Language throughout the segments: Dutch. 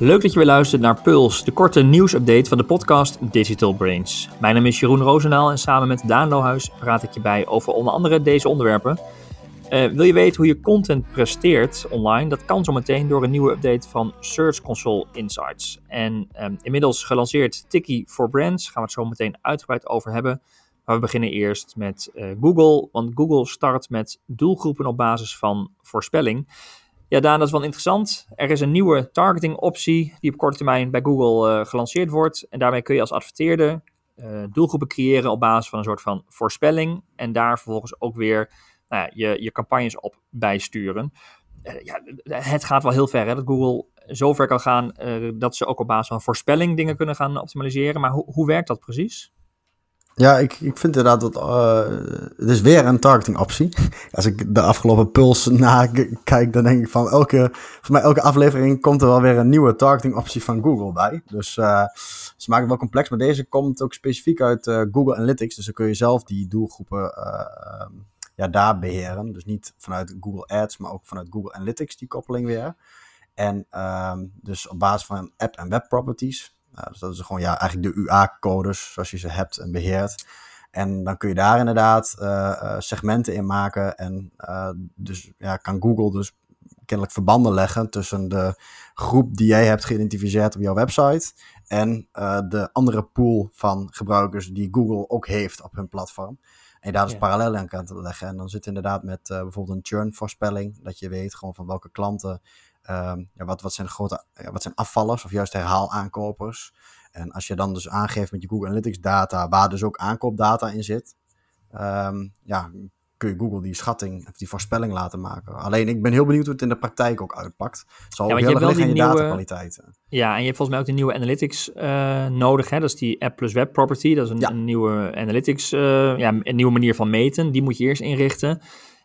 Leuk dat je weer luistert naar Puls, de korte nieuwsupdate van de podcast Digital Brains. Mijn naam is Jeroen Roosendaal en samen met Daan Lohuis praat ik je bij over onder andere deze onderwerpen. Uh, wil je weten hoe je content presteert online? Dat kan zometeen door een nieuwe update van Search Console Insights. En um, inmiddels gelanceerd Tiki for Brands, gaan we het zo meteen uitgebreid over hebben. Maar we beginnen eerst met uh, Google, want Google start met doelgroepen op basis van voorspelling. Ja, Daan, dat is wel interessant. Er is een nieuwe targeting optie die op korte termijn bij Google uh, gelanceerd wordt. En daarmee kun je als adverteerder uh, doelgroepen creëren op basis van een soort van voorspelling. En daar vervolgens ook weer nou ja, je, je campagnes op bijsturen. Uh, ja, het gaat wel heel ver hè, dat Google zover kan gaan dat ze ook op basis van voorspelling dingen kunnen gaan optimaliseren. Maar ho hoe werkt dat precies? Ja, ik, ik vind inderdaad dat uh, het is weer een targeting optie. Als ik de afgelopen puls nakijk, dan denk ik van elke, voor mij elke aflevering komt er wel weer een nieuwe targeting optie van Google bij. Dus uh, ze maken het wel complex, maar deze komt ook specifiek uit uh, Google Analytics. Dus dan kun je zelf die doelgroepen ja, daar beheren. Dus niet vanuit Google Ads, maar ook vanuit Google Analytics die koppeling weer. En um, dus op basis van app en web properties dus dat is gewoon ja, eigenlijk de UA-codes zoals je ze hebt en beheert. En dan kun je daar inderdaad uh, segmenten in maken. En uh, dus ja, kan Google dus kennelijk verbanden leggen tussen de groep die jij hebt geïdentificeerd op jouw website. En de andere pool van gebruikers die Google ook heeft op hun platform. En daar dus ja. parallel aan kan leggen. En dan zit inderdaad met bijvoorbeeld een churn voorspelling. Dat je weet gewoon van welke klanten Um, ja, wat, wat zijn grote wat zijn afvallers of juist herhaalaankopers? En als je dan dus aangeeft met je Google Analytics data, waar dus ook aankoopdata in zit, um, ja, kun je Google die schatting of die voorspelling laten maken. Alleen ik ben heel benieuwd hoe het in de praktijk ook uitpakt. Het zal ja, ook heel erg liggen in je nieuwe, datakwaliteit. Ja, en je hebt volgens mij ook de nieuwe analytics uh, nodig. Hè? Dat is die app plus web property. Dat is een, ja. een nieuwe analytics, uh, ja, een nieuwe manier van meten. Die moet je eerst inrichten.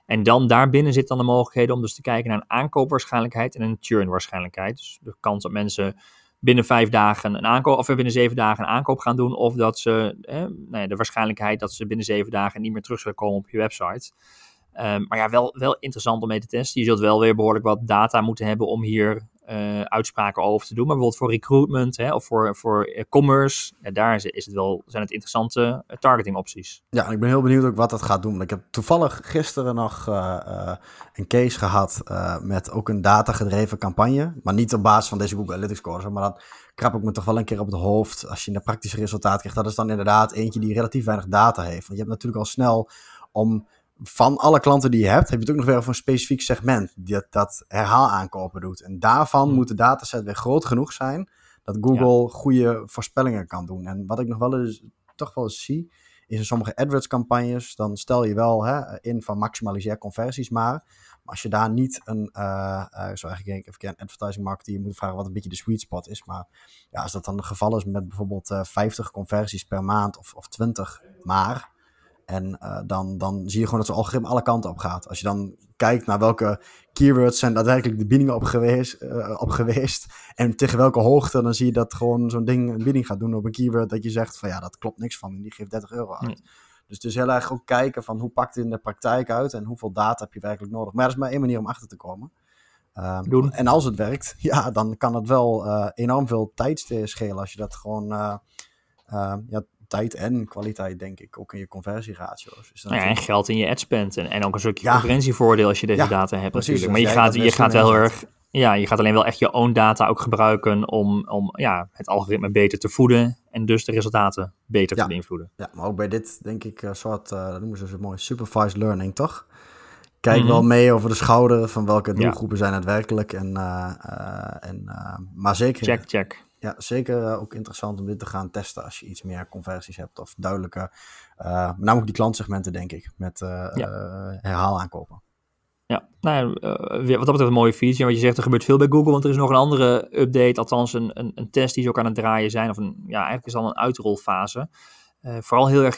En dan daarbinnen zit dan de mogelijkheden om dus te kijken naar een aankoopwaarschijnlijkheid en een churnwaarschijnlijkheid. Dus de kans dat mensen binnen vijf dagen een aankoop, of binnen zeven dagen een aankoop gaan doen, of dat ze, nou ja, de waarschijnlijkheid dat ze binnen zeven dagen niet meer terug zullen komen op je website. Um, maar ja, wel, wel interessant om mee te testen. Je zult wel weer behoorlijk wat data moeten hebben om hier uh, uitspraken over te doen. Maar bijvoorbeeld voor recruitment hè, of voor, voor uh, commerce, ja, daar is, het wel, zijn het interessante targeting opties. Ja, en ik ben heel benieuwd ook wat dat gaat doen. Ik heb toevallig gisteren nog een case gehad met ook een datagedreven campagne. Maar niet op basis van deze Google Analytics scores. Maar dat krap ik me toch wel een keer op het hoofd als je een praktische resultaat krijgt. Dat is dan inderdaad eentje die relatief weinig data heeft. Want je hebt natuurlijk al snel om van alle klanten die je hebt, heb je het ook nog weer over een specifiek segment dat, dat herhaal aankopen doet. En daarvan moet de dataset weer groot genoeg zijn dat Google ja. goede voorspellingen kan doen. En wat ik nog wel eens, toch wel eens zie, is in sommige AdWords campagnes, dan stel je wel hè, in van maximaliseer conversies maar. Maar als je daar niet een, uh, uh, ik zou eigenlijk even een advertising marketeer moet vragen wat een beetje de sweet spot is. Maar ja, als dat dan het geval is met bijvoorbeeld uh, 50 conversies per maand of, of 20 maar, en uh, dan, dan zie je gewoon dat zo'n algoritme alle kanten op gaat. Als je dan kijkt naar welke keywords zijn daadwerkelijk de biedingen op geweest, uh, op geweest en tegen welke hoogte, dan zie je dat gewoon zo'n ding een bieding gaat doen op een keyword dat je zegt van ja, dat klopt niks van en die geeft 30 euro uit. Nee. Dus het is heel erg ook kijken van hoe pakt het in de praktijk uit en hoeveel data heb je werkelijk nodig. Maar dat is maar één manier om achter te komen. Um, Doen. En als het werkt, ja, dan kan het wel uh, enorm veel tijd schelen als je dat gewoon uh, uh, ja, tijd en kwaliteit, denk ik, ook in je conversieratio's. Dus ja, en geld in je ad spend en, en ook een stukje ja. concurrentievoordeel als je deze ja, data hebt precies, natuurlijk. Maar je gaat, je gaat wel erg, ja, je gaat alleen wel echt je own data ook gebruiken om, om ja, het algoritme beter te voeden en dus de resultaten beter te beïnvloeden. Ja, maar ook bij dit denk ik een soort, uh, dat noemen ze zo mooi, supervised learning, toch? Kijk mm -hmm. wel mee over de schouder van welke doelgroepen zijn het werkelijk. En, uh, uh, en, maar zeker... Check, check ja, zeker uh, ook interessant om dit te gaan testen als je iets meer conversies hebt of duidelijke, uh, met name ook die klantsegmenten denk ik, met uh, ja. herhaal aankopen. Ja, nou, wat dat betreft een mooie feature. Wat je zegt, er gebeurt veel bij Google, want er is nog een andere update, althans een, een, een test die ze ook aan het draaien zijn, of een, ja, eigenlijk is het al een uitrolfase. vooral heel erg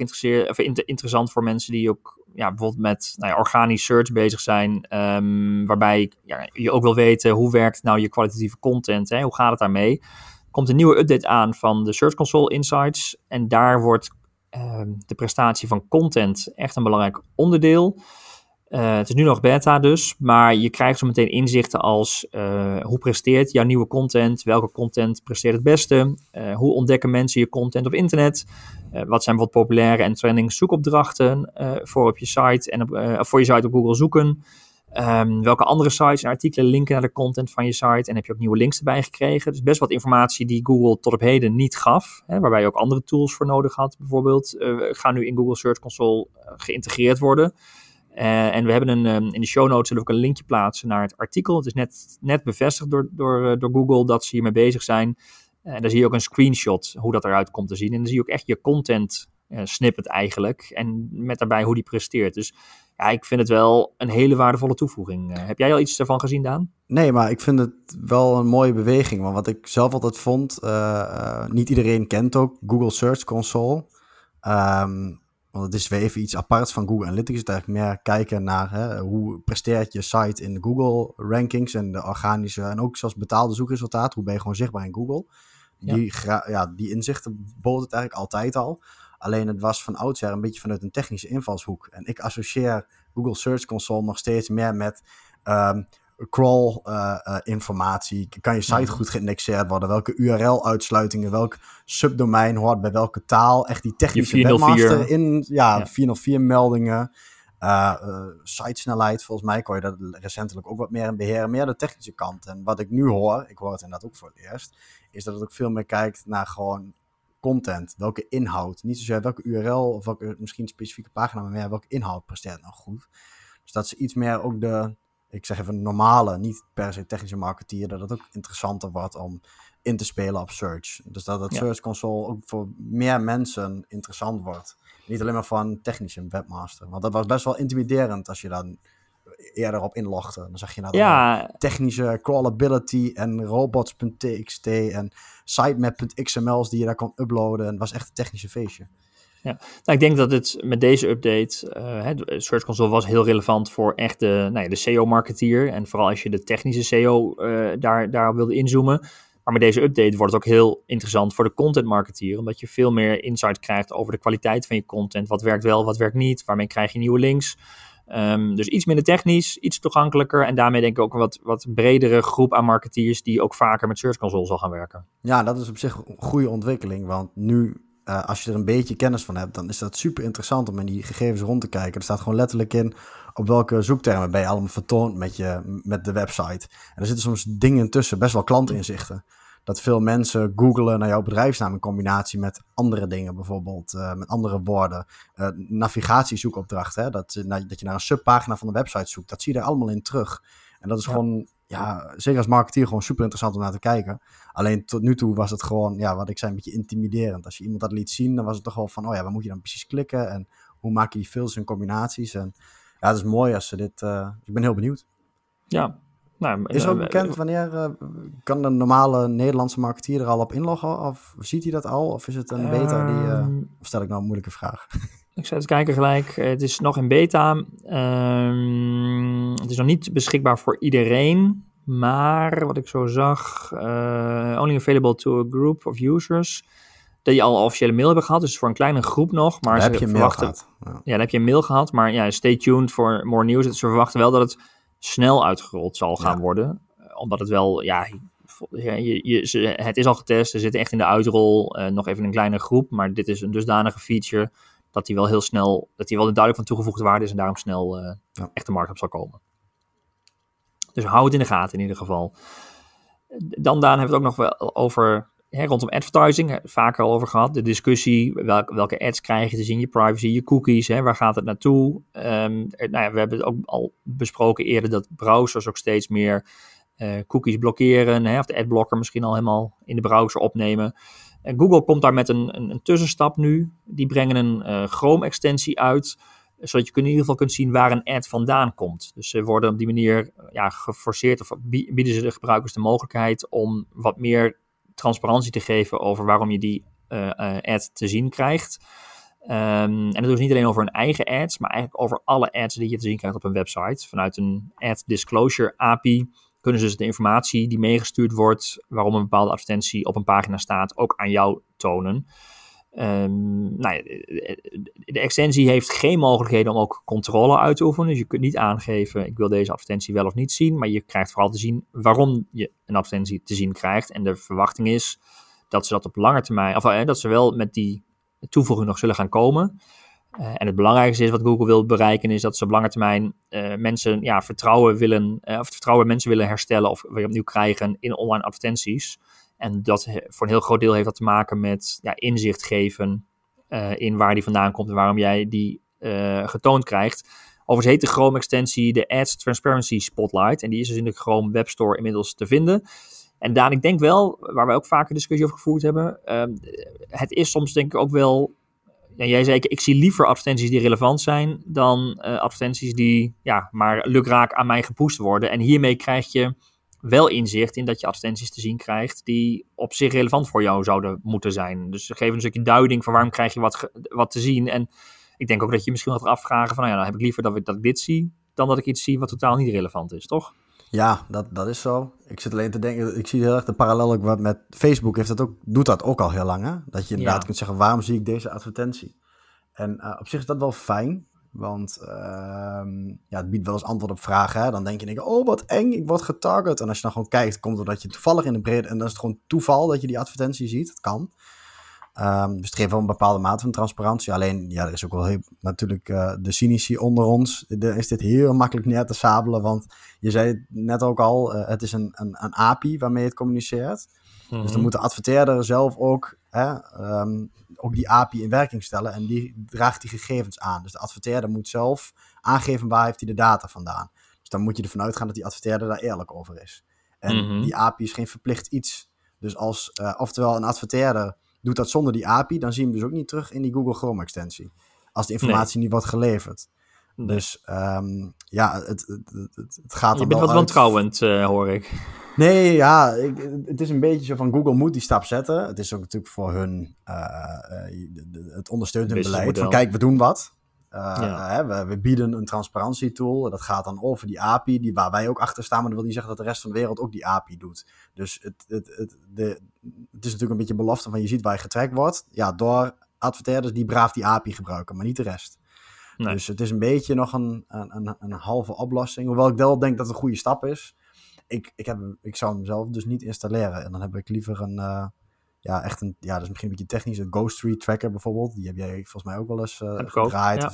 of interessant voor mensen die ook ja, bijvoorbeeld met nou ja, organisch search bezig zijn, um, waarbij ja, je ook wil weten hoe werkt nou je kwalitatieve content, hè? hoe gaat het daarmee? Komt een nieuwe update aan van de Search Console Insights. En daar wordt uh, de prestatie van content echt een belangrijk onderdeel. Uh, het is nu nog beta dus, maar je krijgt zo meteen inzichten als uh, hoe presteert jouw nieuwe content, welke content presteert het beste, uh, hoe ontdekken mensen je content op internet, wat zijn wat populaire en trending zoekopdrachten voor op je site en op, voor je site op Google zoeken. Um, welke andere sites en artikelen linken naar de content van je site en heb je ook nieuwe links erbij gekregen. Dus best wat informatie die Google tot op heden niet gaf, hè, waarbij je ook andere tools voor nodig had bijvoorbeeld, gaan nu in Google Search Console geïntegreerd worden. Uh, en we hebben een, um, in de show notes zullen we ook een linkje plaatsen naar het artikel. Het is net, net bevestigd door, door, uh, door Google dat ze hiermee bezig zijn. En uh, daar zie je ook een screenshot hoe dat eruit komt te zien. En dan zie je ook echt je content snippet eigenlijk. En met daarbij hoe die presteert. Dus ja, ik vind het wel een hele waardevolle toevoeging. heb jij al iets ervan gezien, Daan? Nee, maar ik vind het wel een mooie beweging. Want wat ik zelf altijd vond, niet iedereen kent ook Google Search Console. Um, want het is weer even iets aparts van Google Analytics. Het is eigenlijk meer kijken naar hè, hoe presteert je site in de Google rankings en de organische en ook zelfs betaalde zoekresultaten. Hoe ben je gewoon zichtbaar in Google? Die, ja. ja die inzichten bood het eigenlijk altijd al. Alleen het was van oudsher een beetje vanuit een technische invalshoek. En ik associeer Google Search Console nog steeds meer met um, crawl uh, uh, informatie. Kan je site goed geïndexeerd worden? Welke URL-uitsluitingen? Welk subdomein hoort bij welke taal? Echt die technische webmaster in ja, ja. 404 meldingen. Uh, sitesnelheid, volgens mij kon je dat recentelijk ook wat meer in beheren. Meer de technische kant. En wat ik nu hoor, ik hoor het inderdaad ook voor het eerst, is dat het ook veel meer kijkt naar gewoon content. Welke inhoud. Niet zozeer welke URL of welke misschien specifieke pagina, maar meer welke inhoud presteert nou goed. Dus dat ze iets meer ook de ik zeg even normale, niet per se technische marketeer, dat het ook interessanter wordt om in te spelen op search. Dus dat het Search Console ook voor meer mensen interessant wordt. Niet alleen maar voor een technische webmaster. Want dat was best wel intimiderend als je dan eerder op inlogde. Dan zag je nou ja. technische crawlability en robots.txt en sitemap.xml's die je daar kon uploaden. En het was echt een technische feestje. Ja, nou, ik denk dat het met deze update, uh, Search Console was heel relevant voor echt de, nou ja, de SEO-marketeer. En vooral als je de technische SEO uh, daar, daar wilde inzoomen. Maar met deze update wordt het ook heel interessant voor de content marketeer. Omdat je veel meer insight krijgt over de kwaliteit van je content. Wat werkt wel, wat werkt niet. Waarmee krijg je nieuwe links. Um, dus iets minder technisch, iets toegankelijker. En daarmee denk ik ook een wat, wat bredere groep aan marketeers die ook vaker met Search Console zal gaan werken. Ja, dat is op zich een goede ontwikkeling. Want nu uh, als je er een beetje kennis van hebt, dan is dat super interessant om in die gegevens rond te kijken. Er staat gewoon letterlijk in op welke zoektermen ben je allemaal vertoond met, je, met de website. En er zitten soms dingen tussen, best wel klantinzichten. Dat veel mensen googelen naar jouw bedrijfsnaam in combinatie met andere dingen, bijvoorbeeld uh, met andere woorden. Uh, navigatiezoekopdrachten, hè? Dat, dat je naar een subpagina van de website zoekt, dat zie je er allemaal in terug. En dat is gewoon ja, zeker als marketeer gewoon super interessant om naar te kijken. Alleen tot nu toe was het gewoon, ja, wat ik zei, een beetje intimiderend. Als je iemand dat liet zien, dan was het toch wel van, oh ja, waar moet je dan precies klikken? En hoe maak je die filters en combinaties? En ja, het is mooi als ze dit, uh, ik ben heel benieuwd. Ja. Nou, is er ook bekend wanneer, uh, kan de normale Nederlandse marketeer er al op inloggen? Of ziet hij dat al? Of is het een beta die, uh, of stel ik nou een moeilijke vraag? Ik zou het kijken gelijk. Het is nog in beta. Um, het is nog niet beschikbaar voor iedereen. Maar wat ik zo zag, uh, only available to a group of users. Dat je al officiële mail hebben gehad. Dus voor een kleine groep nog. Maar daar ze heb je verwachten, mail gehad. Ja. heb je een mail gehad. Maar ja, stay tuned voor more news. Ze verwachten wel dat het snel uitgerold zal gaan ja. worden. Omdat het wel, ja, je, je, ze, het is al getest. Ze zitten echt in de uitrol. Uh, nog even een kleine groep. Maar dit is een dusdanige feature dat die wel heel snel, dat die wel duidelijk van toegevoegde waarde is en daarom snel uh, ja. echt de markt op zal komen. Dus hou het in de gaten in ieder geval. Dan Daan hebben we het ook nog wel over hè, rondom advertising, vaker al over gehad. De discussie, welke, welke ads krijg je te zien, je privacy, je cookies, hè, waar gaat het naartoe? Um, nou ja, we hebben het ook al besproken eerder dat browsers ook steeds meer uh, cookies blokkeren, hè, of de adblocker misschien al helemaal in de browser opnemen. En Google komt daar met een, een, een tussenstap nu. Die brengen een uh, Chrome-extensie uit, zodat je in ieder geval kunt zien waar een ad vandaan komt. Dus ze worden op die manier ja, geforceerd of bieden ze de gebruikers de mogelijkheid om wat meer transparantie te geven over waarom je die uh, uh, ad te zien krijgt. Um, en dat doen ze niet alleen over hun eigen ads, maar eigenlijk over alle ads die je te zien krijgt op een website. Vanuit een ad disclosure API kunnen ze dus de informatie die meegestuurd wordt, waarom een bepaalde advertentie op een pagina staat, ook aan jou tonen. Um, nou, de extensie heeft geen mogelijkheden om ook controle uit te oefenen. Dus je kunt niet aangeven, ik wil deze advertentie wel of niet zien. Maar je krijgt vooral te zien waarom je een advertentie te zien krijgt. En de verwachting is dat ze dat op lange termijn, of eh, dat ze wel met die toevoeging nog zullen gaan komen. Uh, en het belangrijkste is wat Google wil bereiken, is dat ze op lange termijn uh, mensen ja, vertrouwen willen, uh, of vertrouwen mensen willen herstellen of weer opnieuw krijgen in online advertenties. En dat voor een heel groot deel heeft dat te maken met ja, inzicht geven in waar die vandaan komt en waarom jij die getoond krijgt. Overigens heet de Chrome-extensie de Ads Transparency Spotlight. En die is dus in de Chrome Web Store inmiddels te vinden. En Daan, ik denk wel, waar wij ook vaker discussie over gevoerd hebben, uh, het is soms denk ik ook wel, ja, jij zei, ik zie liever advertenties die relevant zijn dan uh, advertenties die ja, maar lukraak aan mij gepoest worden. En hiermee krijg je wel inzicht in dat je advertenties te zien krijgt die op zich relevant voor jou zouden moeten zijn. Dus geef een stukje duiding van waarom krijg je wat, wat te zien. En ik denk ook dat je misschien wat afvragen van, nou ja, dan heb ik liever dat ik, dat ik dit zie, dan dat ik iets zie wat totaal niet relevant is, toch? Ja, dat, dat is zo. Ik zit alleen te denken, ik zie heel erg de parallel ook met Facebook heeft dat ook, doet dat ook al heel lang. Hè? Dat je inderdaad kunt zeggen, waarom zie ik deze advertentie? En uh, op zich is dat wel fijn, want uh, ja, het biedt wel eens antwoord op vragen. Hè? Dan denk je, oh wat eng, ik word getarget. En als je dan gewoon kijkt, komt het dat je toevallig in de breedte, en dan is het gewoon toeval dat je die advertentie ziet. Dat kan. Um, dus het geeft wel een bepaalde mate van transparantie. Alleen, ja, er is ook wel heel, natuurlijk uh, de cynici onder ons. De, is dit heel makkelijk neer te sabelen. Want je zei net ook al, uh, het is een, een, een API waarmee het communiceert. Mm -hmm. Dus dan moet de adverteerder zelf ook, hè, um, ook die API in werking stellen. En die draagt die gegevens aan. Dus de adverteerder moet zelf aangeven waar heeft hij de data vandaan. Dus dan moet je ervan uitgaan dat die adverteerder daar eerlijk over is. En mm -hmm. die API is geen verplicht iets. Dus als, uh, oftewel een adverteerder doet dat zonder die API, dan zien we hem dus ook niet terug in die Google Chrome extensie. Als de informatie nee. niet wordt geleverd. Nee. Dus um, ja, het, het, het, het gaat Je bent wat wantrouwend, uh, hoor ik. Nee, ja, ik, het is een beetje zo van Google moet die stap zetten. Het is ook natuurlijk voor hun, uh, uh, het ondersteunt hun beleid. Van kijk, we doen wat. Uh, ja. hè, we, we, bieden een transparantietool. Dat gaat dan over die API, die, waar wij ook achter staan. Maar dat wil niet zeggen dat de rest van de wereld ook die API doet. Dus het, het, het, de, het is natuurlijk een beetje belofte van je ziet waar je getrackt wordt. Ja, door adverteerders die braaf die API gebruiken, maar niet de rest. Nee. Dus het is een beetje nog een, een, een, een halve oplossing. Hoewel ik wel denk dat het een goede stap is. Ik, ik, heb, ik zou hem zelf dus niet installeren. En dan heb ik liever een... Uh, ja, echt een, ja, dat is misschien een beetje technisch, een Ghost Tree Tracker bijvoorbeeld. Die heb jij volgens mij ook wel eens uh, gedraaid. Ja.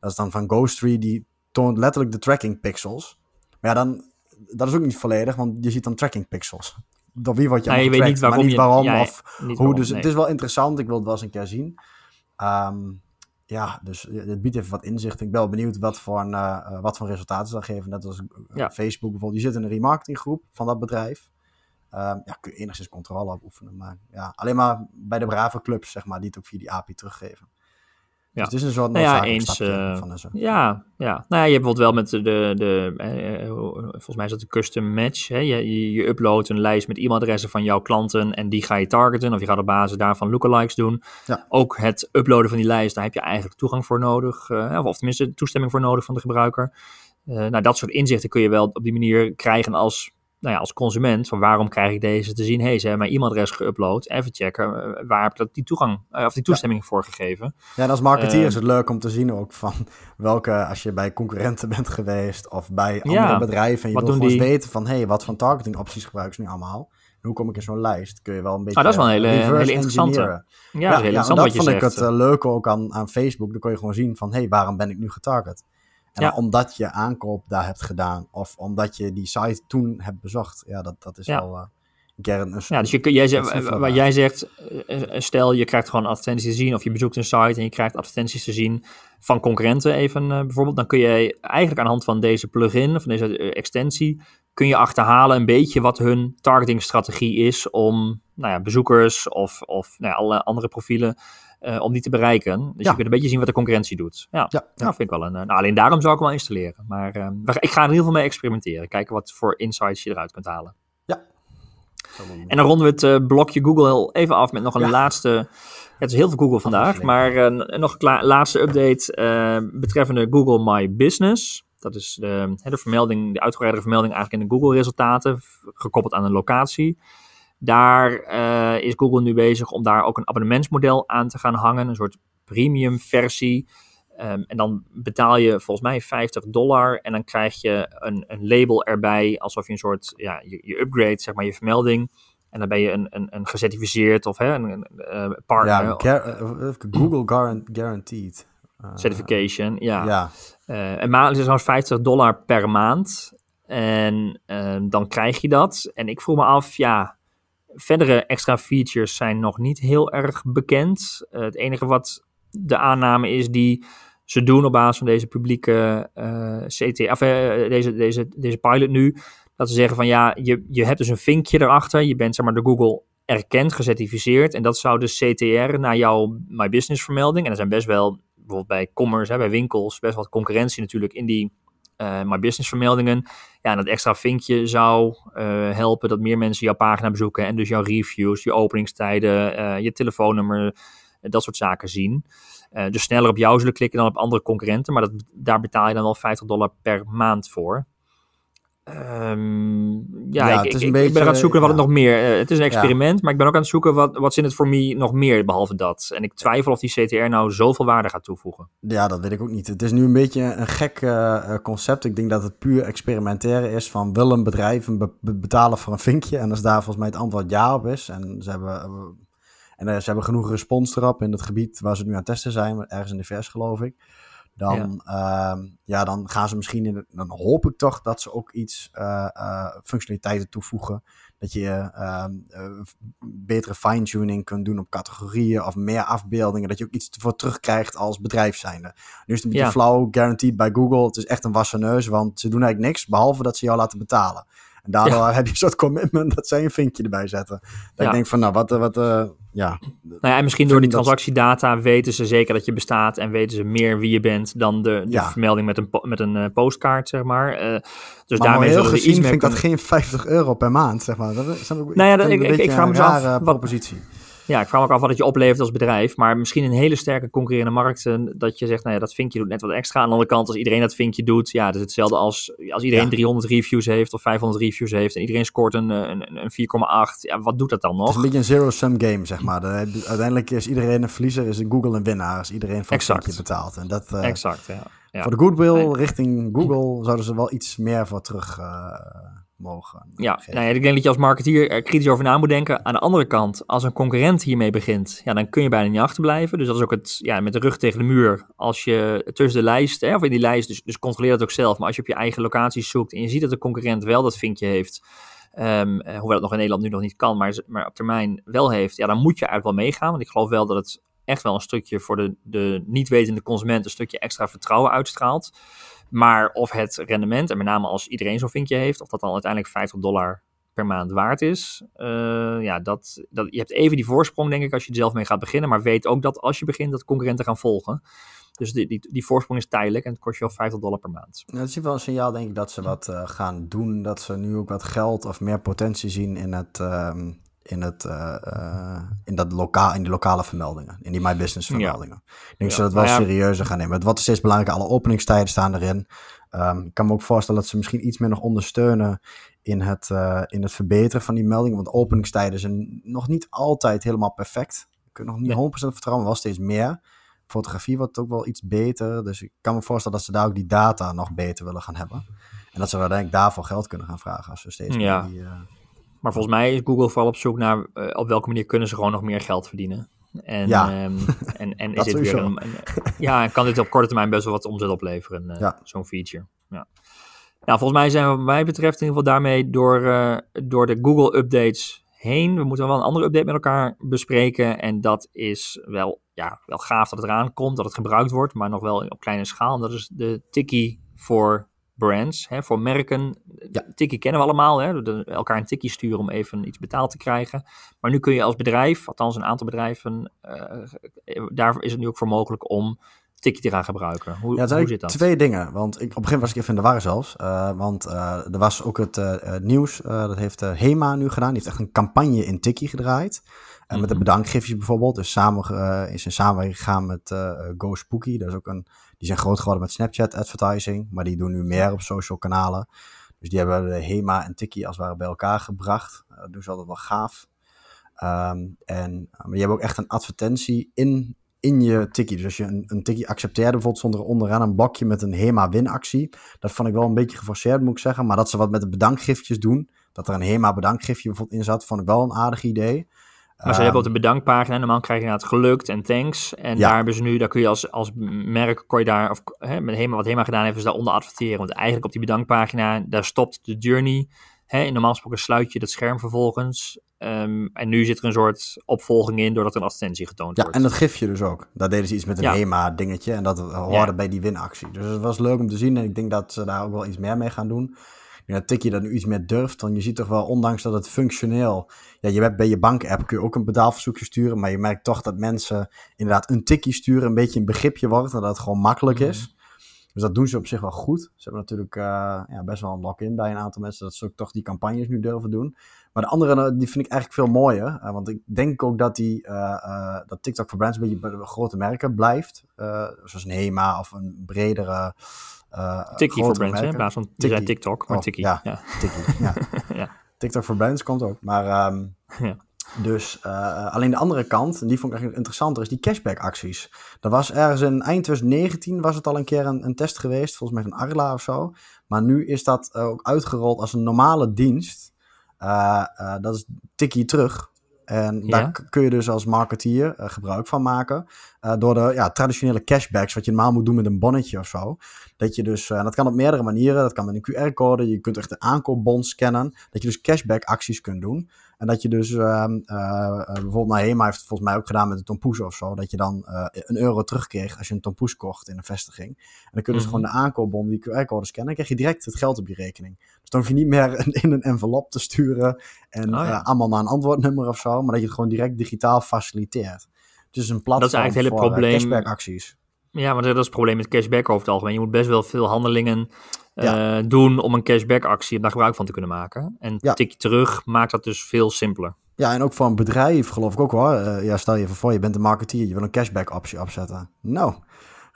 Dat is dan van Ghost Tree, die toont letterlijk de tracking pixels. Maar ja, dan, dat is ook niet volledig, want je ziet dan tracking pixels. Door wie word je ja, je weet niet waarom, niet je, waarom ja, of niet hoe. waarom, dus nee. het is wel interessant, ik wil het wel eens een keer zien. Um, ja, dus het biedt even wat inzicht. Ik ben wel benieuwd wat voor, een, uh, wat voor resultaten ze dan geven. Net als Ja. Facebook bijvoorbeeld. Je zit in een remarketinggroep van dat bedrijf. Um, ja, kun je enigszins controle op oefenen. Maar ja, alleen maar bij de brave clubs, zeg maar, die het ook via die API teruggeven. Ja. Dus het is een soort Nou ja, eens, eh, van. Ja, ja. Nou ja, je hebt wel met de, de, de eh, eh, volgens mij is dat een custom match. Hè? Je, je, uploadt een lijst met e-mailadressen van jouw klanten en die ga je targeten of je gaat op basis daarvan lookalikes doen. Ja. Ook het uploaden van die lijst, daar heb je eigenlijk toegang voor nodig, uh, of tenminste toestemming voor nodig van de gebruiker. Nou, dat soort inzichten kun je wel op die manier krijgen als nou ja, als consument, van waarom krijg ik deze te zien? Hé, hey, ze hebben mijn e-mailadres geüpload. Even checken, uh, waar heb ik dat die toegang uh, of die toestemming ja. voor gegeven? Ja, en als marketeer Uh, is het leuk om te zien ook van welke, als je bij concurrenten bent geweest of bij andere Ja, bedrijven en je wil gewoon die? weten van hé, hey, wat voor targeting opties gebruiken ze nu allemaal? En hoe kom ik in zo'n lijst? Kun je wel een beetje Ah, dat is wel een hele- interessante. ja, ja, dat is heel en interessant dat vond ik het uh, leuke ook aan, aan Facebook. Dan kon je gewoon zien van hé, hey, waarom ben ik nu getarget? En Ja. omdat je aankoop daar hebt gedaan of omdat je die site toen hebt bezocht. Ja, dat, dat is wel uh, een. Ja, dus je, kun- jij zegt, wat waar. jij zegt, eh, eh, stel je krijgt gewoon advertenties te zien of je bezoekt een site en je krijgt advertenties te zien van concurrenten even eh, bijvoorbeeld, dan kun je eigenlijk aan de hand van deze plugin, van deze eh, extensie, kun je achterhalen een beetje wat hun targetingstrategie is om nou ja, bezoekers of, of nou ja, alle andere profielen, eh, om die te bereiken. Dus Ja. je kunt een beetje zien wat de concurrentie doet. Ja, Ja, ja. Nou, vind ik wel een. eh, Nou, alleen daarom zou ik hem wel installeren. Maar eh, we- ik ga er in ieder geval mee experimenteren. Kijken wat voor insights je eruit kunt halen. En dan ronden we het eh, blokje Google even af met nog een Ja. laatste. Ja, het is heel veel Google vandaag, maar nog een laatste update betreffende Google My Business. Dat is de, de vermelding, de uitgebreide vermelding eigenlijk in de Google-resultaten, gekoppeld aan een locatie. Daar is Google nu bezig om daar ook een abonnementsmodel aan te gaan hangen. Een soort premium versie. Ehm, en dan betaal je volgens mij 50 dollar en dan krijg je een, een label erbij, alsof je een soort, ja, je, je upgrade, zeg maar, je vermelding. En dan ben je een, een, een gecertificeerd of hè, een, een uh, partner. Ja, eh, Google Guaranteed. Certification, ja. ja. Uh, en is zo'n 50 dollar per maand. En ehm, dan krijg je dat. En ik vroeg me af, ja, verdere extra features zijn nog niet heel erg bekend. het enige wat de aanname is die ze doen op basis van deze publieke uh, eh, CT, uh, deze, deze, deze pilot nu, dat ze zeggen van ja, je, je hebt dus een vinkje erachter, je bent zeg maar door Google erkend, gecertificeerd en dat zou de CTR naar jouw My Business vermelding, en er zijn best wel, bijvoorbeeld bij commerce, hè, bij winkels, best wat concurrentie natuurlijk in die uh, My Business vermeldingen. Ja, dat extra vinkje zou helpen dat meer mensen jouw pagina bezoeken en dus jouw reviews, je openingstijden, je telefoonnummer, dat soort zaken zien. Dus sneller op jou zullen klikken dan op andere concurrenten. Maar dat, daar betaal je dan wel 50 dollar per maand voor. Um, ja, ja ik, ik, beetje, ik, ben aan het zoeken wat het nog meer. Uh, het is een experiment, maar ik ben ook aan het zoeken wat, wat is in het voor me nog meer behalve dat. En ik twijfel of die CTR nou zoveel waarde gaat toevoegen. Ja, dat weet ik ook niet. Het is nu een beetje een gek uh, concept. Ik denk dat het puur experimenteren is van wil een bedrijf een be betalen voor een vinkje. En als daar volgens mij het antwoord ja op is. En ze hebben en ze hebben genoeg respons erop in het gebied waar ze nu aan het testen zijn, ergens in de vers geloof ik. Dan, ja. Uh, ja. dan gaan ze misschien in. dan hoop ik toch dat ze ook iets uh, uh, functionaliteiten toevoegen. Dat je ehm, betere fine-tuning kunt doen op categorieën of meer afbeeldingen. Dat je ook iets voor terugkrijgt als bedrijf zijnde. Nu is het een beetje flauw, guaranteed bij Google. Het is echt een wassen neus, want ze doen eigenlijk niks behalve dat ze jou laten betalen. En daardoor heb je een soort commitment dat zij een vinkje erbij zetten. Dat ik denk van, nou, wat, wat, uh, ja. Nou ja, en misschien door die transactiedata weten ze zeker dat je bestaat en weten ze meer wie je bent dan de, de vermelding met een, met een uh, postkaart, zeg maar. Uh, dus maar daarmee heel gezien vind ik dat geen 50 euro per maand, zeg maar. Dat is nou ja, dat, ik, ik, ik vraag me af, propositie. Ja, ik vraag me ook af wat het je oplevert als bedrijf. Maar misschien een hele sterke concurrerende markt. Dat je zegt, nou ja, dat vinkje doet net wat extra. Aan de andere kant, als iedereen dat vinkje doet. Ja, dat is hetzelfde als als iedereen 300 reviews heeft of 500 reviews heeft. En iedereen scoort een, een, een 4,8. Ja, wat doet dat dan nog? Het is een beetje een zero-sum game, zeg maar. uiteindelijk is iedereen een verliezer, is Google een winnaar. Als iedereen van exact. vinkje betaalt. En dat, uh, exact, ja. ja. Voor de goodwill richting Google zouden ze wel iets meer voor terug... Uh, mogen. Ja, nou ja, ik denk dat je als marketeer er kritisch over na moet denken. Aan de andere kant, als een concurrent hiermee begint, ja, dan kun je bijna niet achterblijven. Dus dat is ook het, ja, met de rug tegen de muur. Als je tussen de lijst, hè, of in die lijst, dus, dus controleer dat ook zelf. Maar als je op je eigen locaties zoekt en je ziet dat de concurrent wel dat vinkje heeft, um, hoewel het nog in Nederland nu nog niet kan, maar, maar op termijn wel heeft, ja, dan moet je eigenlijk wel meegaan. Want ik geloof wel dat het echt wel een stukje voor de, de niet wetende consument een stukje extra vertrouwen uitstraalt. Maar of het rendement, en met name als iedereen zo'n vinkje heeft, of dat dan uiteindelijk 50 dollar per maand waard is. Uh, ja, dat, dat, je hebt even die voorsprong, denk ik, als je er zelf mee gaat beginnen. Maar weet ook dat als je begint, dat concurrenten gaan volgen. Dus die, die, die voorsprong is tijdelijk en het kost je al 50 dollar per maand. Ja, dat is wel een signaal, denk ik, dat ze wat uh, gaan doen. Dat ze nu ook wat geld of meer potentie zien in het, uh, in, het, uh, in, dat lokaal, in die lokale vermeldingen, in die My Business vermeldingen. Ja. Ik denk dat ze dat wel serieuzer gaan nemen. Wat is steeds belangrijker, alle openingstijden staan erin. Um, ik kan me ook voorstellen dat ze misschien iets meer nog ondersteunen in het, uh, in het verbeteren van die meldingen. Want openingstijden zijn nog niet altijd helemaal perfect. Je kunt nog niet nee. 100% vertrouwen, wel steeds meer. Fotografie wordt ook wel iets beter. Dus ik kan me voorstellen dat ze daar ook die data nog beter willen gaan hebben. En dat ze uiteindelijk daarvoor geld kunnen gaan vragen als ze steeds ja. meer die... Maar volgens mij is Google vooral op zoek naar uh, op welke manier kunnen ze gewoon nog meer geld verdienen. En, ja. Um, en, en is dit weer een, een, ja, kan dit op korte termijn best wel wat omzet opleveren, uh, ja. zo'n feature. Ja. Nou, volgens mij zijn we wat mij betreft in ieder geval daarmee door, uh, door de Google updates heen. We moeten wel een andere update met elkaar bespreken. En dat is wel, ja, wel gaaf dat het eraan komt, dat het gebruikt wordt, maar nog wel op kleine schaal. En dat is de Tiki voor brands, hè, voor merken. Ja. Tikkie kennen we allemaal, hè, elkaar een tikkie sturen om even iets betaald te krijgen. Maar nu kun je als bedrijf, althans een aantal bedrijven, uh, daar is het nu ook voor mogelijk om tikkie te gaan gebruiken. Hoe, ja, hoe zit dat? Twee dingen, want ik, op het begin was ik even in de war zelfs. Uh, want uh, er was ook het nieuws, dat heeft HEMA nu gedaan. Die heeft echt een campagne in Tikkie gedraaid. En met de mhm. bedankgifjes bijvoorbeeld. Dus samen is in samenwerking gegaan met Go Spooky. Dat is ook een, die zijn groot geworden met Snapchat advertising. Maar die doen nu meer op social kanalen. Dus die hebben de HEMA en Tikkie als het ware bij elkaar gebracht. Dat doen ze altijd wel gaaf. Ehm, en maar je hebt ook echt een advertentie in, in je tikkie. Dus als je een, een tikkie accepteerde, bijvoorbeeld stond er onderaan een blokje met een HEMA winactie. Dat vond ik wel een beetje geforceerd, moet ik zeggen. Maar dat ze wat met de bedankgiftjes doen, dat er een HEMA bedankgiftje bijvoorbeeld in zat, vond ik wel een aardig idee. Maar ze hebben op de bedankpagina, normaal krijg je het gelukt en thanks. En daar hebben ze nu, daar kun je als, als merk, kon je daar, of hè, met HEMA, wat HEMA gedaan heeft, is daaronder adverteren. Want eigenlijk op die bedankpagina, daar stopt de journey. Hè, in normaal gesproken sluit je dat scherm vervolgens. Um, en nu zit er een soort opvolging in, doordat er een advertentie getoond ja, wordt. en dat gifje dus ook. Daar deden ze iets met een HEMA-dingetje en dat hoorde bij die winactie. Dus het was leuk om te zien en ik denk dat ze daar ook wel iets meer mee gaan doen ja, Tikkie dat nu iets meer durft. Want je ziet toch wel, ondanks dat het functioneel... Ja, je hebt bij je bank-app kun je ook een betaalverzoekje sturen. Maar je merkt toch dat mensen inderdaad een tikkie sturen een beetje een begripje wordt. En dat het gewoon makkelijk is. Dus dat doen ze op zich wel goed. Ze hebben natuurlijk uh, ja, best wel een lock-in bij een aantal mensen. Dat ze ook toch die campagnes nu durven doen. Maar de andere, eh, die vind ik eigenlijk veel mooier. Uh, want ik denk ook dat, die, uh, dat TikTok voor brands een beetje bij de grote merken blijft. zoals een HEMA of een bredere Tikkie voor brands, hè? in plaats van. TikTok, maar oh, Tikkie. Ja, ja. Tikkie, ja. ja. TikTok voor brands komt ook. Maar um, ja. Dus uh, alleen de andere kant, en die vond ik eigenlijk interessanter, is die cashback acties. Er was ergens in eind 2019 was het al een keer een, een test geweest, volgens mij van Arla of zo. Maar nu is dat ook uitgerold als een normale dienst. Uh, dat is tikkie terug. En daar kun je dus als marketeer gebruik van maken. Door de ja, traditionele cashbacks, wat je normaal moet doen met een bonnetje of zo. Dat je dus, dat kan op meerdere manieren. Dat kan met een QR-code. Je kunt echt de aankoopbon scannen. Dat je dus cashback acties kunt doen. En dat je dus, ehm, bijvoorbeeld naar HEMA heeft het volgens mij ook gedaan met een tompoes of zo. Dat je dan een euro terugkreeg als je een tompoes kocht in een vestiging. En dan kun je dus gewoon de aankoopbon, die QR-code scannen. Dan krijg je direct het geld op je rekening. Dus dan hoef je niet meer in een envelop te sturen. En oh, allemaal naar een antwoordnummer of zo maar dat je het gewoon direct digitaal faciliteert. Dus een platform dat is eigenlijk het hele eh, probleem. cashback-acties. Ja, maar dat is het probleem met cashback over het algemeen. Je moet best wel veel handelingen uh, doen om een cashback-actie daar gebruik van te kunnen maken. En ja. tik terug maakt dat dus veel simpeler. Ja, en ook voor een bedrijf geloof ik ook hoor. Uh, ja, stel je even voor, je bent een marketeer, je wil een cashback-optie opzetten. Nou,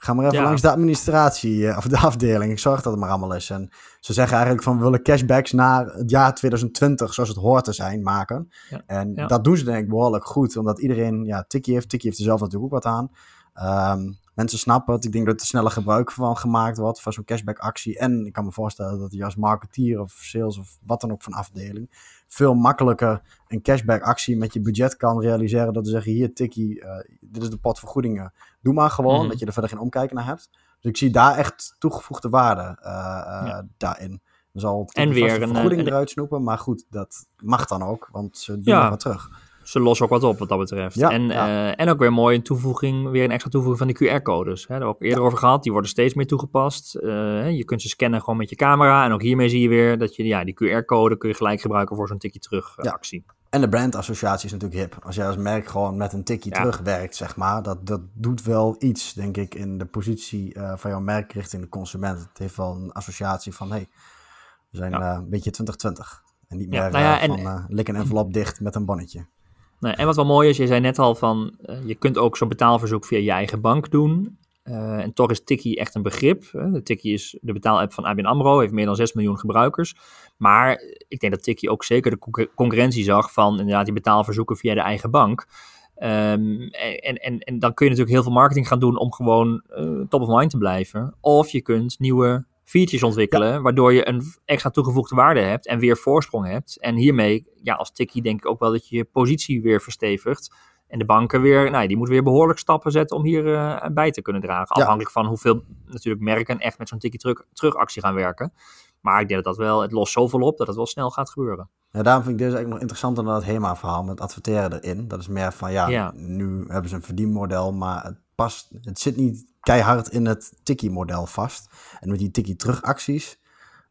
Ga maar even langs de administratie uh, of de afdeling. Ik zorg dat het maar allemaal is. En ze zeggen eigenlijk van we willen cashbacks naar het jaar 2020 zoals het hoort te zijn maken. En dat doen ze denk ik behoorlijk goed. Omdat iedereen ja, Tikkie heeft. Tikkie heeft er zelf natuurlijk ook wat aan. Um, mensen snappen het. Ik denk dat er sneller gebruik van gemaakt wordt van zo'n cashback actie. En ik kan me voorstellen dat je als marketeer of sales of wat dan ook van afdeling veel makkelijker een cashback actie met je budget kan realiseren. Dat ze zeggen, hier tikkie, uh, dit is de pot vergoedingen. Doe maar gewoon, mhm. dat je er verder geen omkijken naar hebt. Dus ik zie daar echt toegevoegde waarde uh, ja. daarin. Er zal en weer een vergoeding eruit snoepen, maar goed, dat mag dan ook, want ze doen ja. wat terug ze lossen ook wat op wat dat betreft. Ja, en, ja. en ook weer mooi een toevoeging, weer een extra toevoeging van die QR-codes. Daar hebben we ook eerder over gehad. Die worden steeds meer toegepast. Uh, je kunt ze scannen gewoon met je camera. En ook hiermee zie je weer dat je ja, die QR-code kun je gelijk gebruiken voor zo'n tikje terug actie. En de brandassociatie is natuurlijk hip. Als jij als merk gewoon met een tikje terug werkt, zeg maar, dat, dat doet wel iets, denk ik, in de positie uh, van jouw merk richting de consument. Het heeft wel een associatie van, hey, we zijn uh, een beetje 2020. En niet meer nou van en, lik een envelop dicht met een bonnetje. Nee, en wat wel mooi is, je zei net al van, uh, je kunt ook zo'n betaalverzoek via je eigen bank doen. Uh, en toch is Tikkie echt een begrip. De is de betaalapp van ABN AMRO, heeft meer dan 6 miljoen gebruikers. Maar ik denk dat Tikkie ook zeker de concurrentie zag van inderdaad die betaalverzoeken via de eigen bank. Um, en, en, en dan kun je natuurlijk heel veel marketing gaan doen om gewoon uh, top of mind te blijven. Of je kunt nieuwe features ontwikkelen, waardoor je een extra toegevoegde waarde hebt en weer voorsprong hebt. En hiermee, ja, als tikkie denk ik ook wel dat je je positie weer verstevigt. En de banken weer, nou, die moeten weer behoorlijk stappen zetten om hier uh, bij te kunnen dragen. Afhankelijk van hoeveel natuurlijk merken echt met zo'n tikkie terug, terugactie gaan werken. Maar ik denk dat dat wel, het lost zoveel op dat het wel snel gaat gebeuren. Ja, daarom vind ik deze eigenlijk nog interessanter dan het HEMA-verhaal met adverteren erin. Dat is meer van, ja, ja, nu hebben ze een verdienmodel, maar het past, het zit niet keihard in het Tikkie-model vast. En met die Tikkie-terugacties,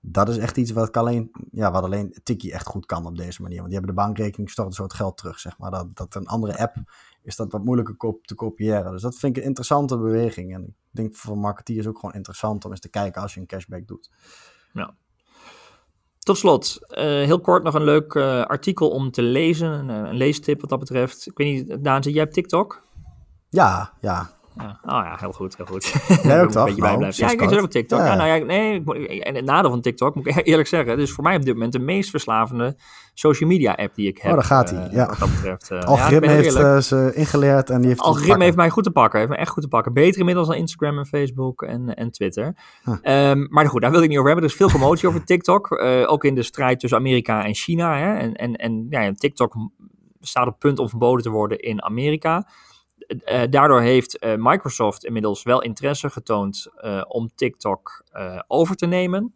dat is echt iets wat, alleen, ja, wat alleen Tikkie echt goed kan op deze manier. Want die hebben de bankrekening, storten zo het geld terug, zeg maar. Dat, dat een andere app is dat wat moeilijker te kopiëren. Dus dat vind ik een interessante beweging. En ik denk voor marketeers ook gewoon interessant om eens te kijken als je een cashback doet. Ja. Tot slot, uh, heel kort nog een leuk uh, artikel om te lezen. Een, een, leestip wat dat betreft. Ik weet niet, Daan, jij hebt TikTok? Ja, ja. Ja. Oh ja, heel goed, heel goed. Jij ook Een toch? beetje Nou, bijblijven. sinds Ja, ik zit ook op TikTok. Ja. Ja. nou ja, nee, en het nadeel van TikTok, moet ik eerlijk zeggen, het is voor mij op dit moment de meest verslavende social media app die ik heb. Oh, daar gaat hij, eh, ja. Wat dat betreft. eh. Algoritme heeft eh, ze ingeleerd en die heeft... algoritme heeft mij goed te pakken. Heeft me echt goed te pakken. Beter inmiddels dan Instagram en Facebook en, en Twitter. Huh. Ehm, maar goed, daar wil ik niet over hebben. Er is veel commotie over TikTok. eh, ook in de strijd tussen Amerika en China. Hè? En, en, en ja, TikTok staat op punt om verboden te worden in Amerika. Eh, daardoor heeft eh, Microsoft inmiddels wel interesse getoond eh, om TikTok over te nemen.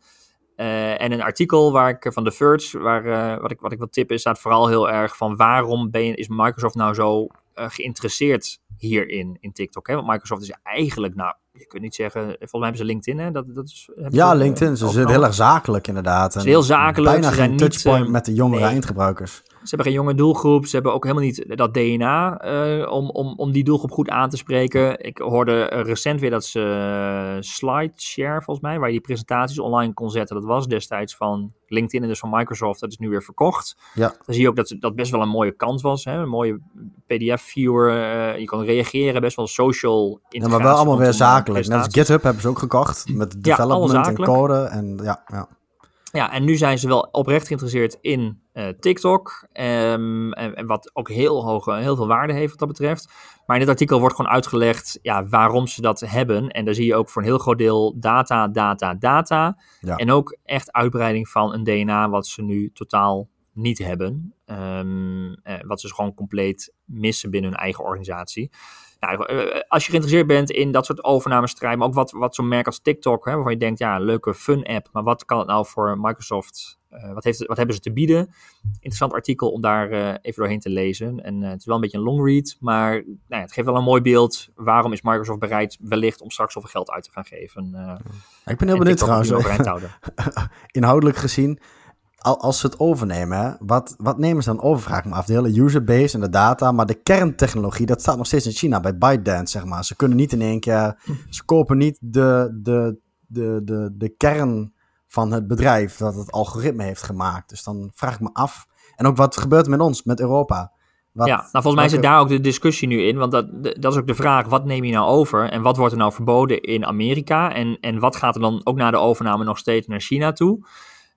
En een artikel waar ik, van The Verge, waar, wat, ik, wat ik wil tippen, staat vooral heel erg van waarom ben je, is Microsoft nou zo geïnteresseerd hierin, in TikTok. Hè? Want Microsoft is eigenlijk, nou, je kunt niet zeggen, volgens mij hebben ze LinkedIn, hè? Dat, dat is, Ja, ze, LinkedIn. Ze overgenomen. heel erg zakelijk inderdaad. En heel zakelijk, Bijna ze zijn geen touchpoint met de jongere nee. eindgebruikers. Ze hebben geen jonge doelgroep. Ze hebben ook helemaal niet dat DNA eh, om, om, om die doelgroep goed aan te spreken. Ik hoorde recent weer dat ze eh, SlideShare, volgens mij, waar je die presentaties online kon zetten. Dat was destijds van LinkedIn en dus van Microsoft. Dat is nu weer verkocht. Ja. Dan zie je ook dat dat best wel een mooie kans was. Hè? Een mooie PDF-viewer. eh, je kon reageren, best wel social Ja, maar wel allemaal weer zakelijk. Net als. GitHub hebben ze ook gekocht. Met Ja, development en zakelijk. code. En ja, ja. Ja, en nu zijn ze wel oprecht geïnteresseerd in eh, TikTok. ehm, en, en wat ook heel hoge, heel veel waarde heeft wat dat betreft. Maar in dit artikel wordt gewoon uitgelegd ja, waarom ze dat hebben. En daar zie je ook voor een heel groot deel data, data, data. Ja. En ook echt uitbreiding van een DNA wat ze nu totaal niet hebben. Ehm, eh, wat ze dus gewoon compleet missen binnen hun eigen organisatie. Nou, eh, als je geïnteresseerd bent in dat soort overnamestrijd, maar ook wat, wat zo'n merk als TikTok, hè, waarvan je denkt, ja, leuke fun-app, maar wat kan het nou voor Microsoft, eh, wat, heeft, wat hebben ze te bieden? Interessant artikel om daar eh, even doorheen te lezen. En eh, het is wel een beetje een long read, maar nou ja, het geeft wel een mooi beeld. Waarom is Microsoft bereid wellicht om straks zoveel geld uit te gaan geven? eh Ik ben heel en benieuwd trouwens, inhoudelijk gezien. Al- Als ze het overnemen, wat, wat nemen ze dan over? Vraag ik me af. De hele userbase en de data. Maar de kerntechnologie, dat staat nog steeds in China bij ByteDance, zeg maar. Ze kunnen niet in één keer. Ze kopen niet de, de, de, de, de kern van het bedrijf dat het algoritme heeft gemaakt. Dus dan vraag ik me af. En ook wat gebeurt er met ons, met Europa? Wat, ja, nou volgens mij zit daar ook de discussie nu in. Want dat, dat is ook de vraag, wat neem je nou over? En wat wordt er nou verboden in Amerika? En, en wat gaat er dan ook na de overname nog steeds naar China toe?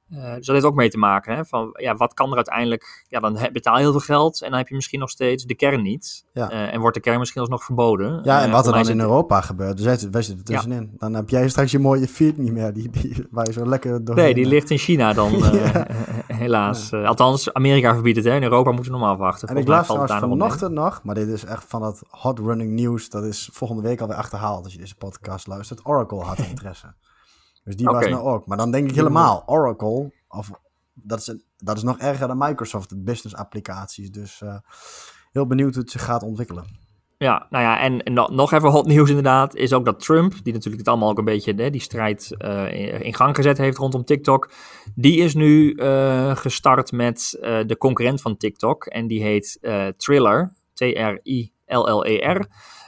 Eh, dus dat heeft ook mee te maken. Hè? Van, ja, wat kan er uiteindelijk... Ja, dan betaal je heel veel geld en dan heb je misschien nog steeds de kern niet. Ja. Eh, en wordt de kern misschien alsnog verboden. Ja, Eh, en wat er dan in Europa gebeurt. Dus wij zitten- er Ja. tussenin. Dan heb jij straks je mooie feed niet meer. Die, die, waar je zo lekker doorheen... Nee, die ligt in China dan, eh, Ja. eh, helaas. Eh, althans, Amerika verbiedt het. Hè? In Europa moeten we nog maar afwachten. En ik Volgens las trouwens vanochtend nog, maar dit is echt van dat hot running nieuws. Dat is volgende week alweer achterhaald als je deze podcast luistert. Oracle had interesse. Dus die was nou ook. Maar dan denk ik helemaal, Oracle, of, dat, is dat is nog erger dan Microsoft, de business applicaties. Dus eh, heel benieuwd hoe het zich gaat ontwikkelen. Ja, nou ja, en, en no- nog even hot nieuws inderdaad, is ook dat Trump, die natuurlijk het allemaal ook een beetje, hè, die strijd eh, in, in gang gezet heeft rondom TikTok, die is nu eh, gestart met eh, de concurrent van TikTok en die heet eh, Triller, T-R-I-L-L-E-R.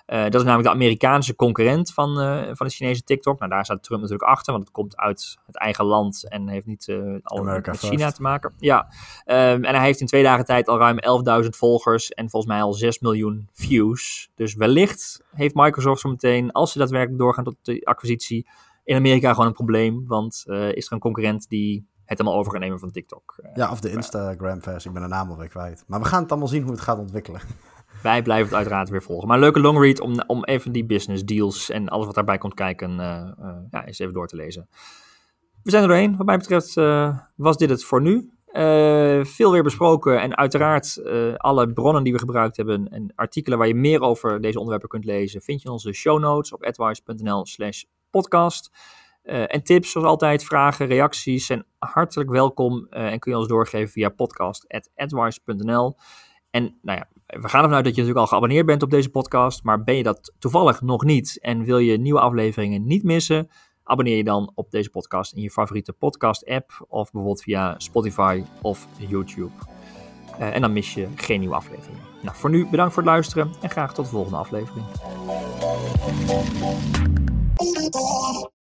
Eh, dat is namelijk de Amerikaanse concurrent van, eh, van de Chinese TikTok. Nou, daar staat Trump natuurlijk achter, want het komt uit het eigen land en heeft niet al America met first. China te maken. Ja, Ehm, en hij heeft in twee dagen tijd al ruim 11.000 volgers en volgens mij al 6 miljoen views. Dus wellicht heeft Microsoft zo meteen, als ze daadwerkelijk doorgaan tot de acquisitie, in Amerika gewoon een probleem. Want is er een concurrent die het helemaal over gaat nemen van TikTok. Ja, of de Instagram-versie, ik ben de naam alweer kwijt. Maar we gaan het allemaal zien hoe het gaat ontwikkelen. Wij blijven het uiteraard weer volgen. Maar leuke long read om, om even die business deals en alles wat daarbij komt kijken, eh, eh, ja, eens even door te lezen. We zijn er doorheen. Wat mij betreft eh, was dit het voor nu. Veel weer besproken en uiteraard alle bronnen die we gebruikt hebben en artikelen waar je meer over deze onderwerpen kunt lezen, vind je in onze show notes op advice.nl slash podcast. En tips, zoals altijd, vragen, reacties zijn hartelijk welkom en kun je ons doorgeven via podcast.advice.nl. En nou ja, we gaan ervan uit dat je natuurlijk al geabonneerd bent op deze podcast, maar ben je dat toevallig nog niet en wil je nieuwe afleveringen niet missen, abonneer je dan op deze podcast in je favoriete podcast-app of bijvoorbeeld via Spotify of YouTube. Eh, en dan mis je geen nieuwe afleveringen. Nou, voor nu bedankt voor het luisteren en graag tot de volgende aflevering.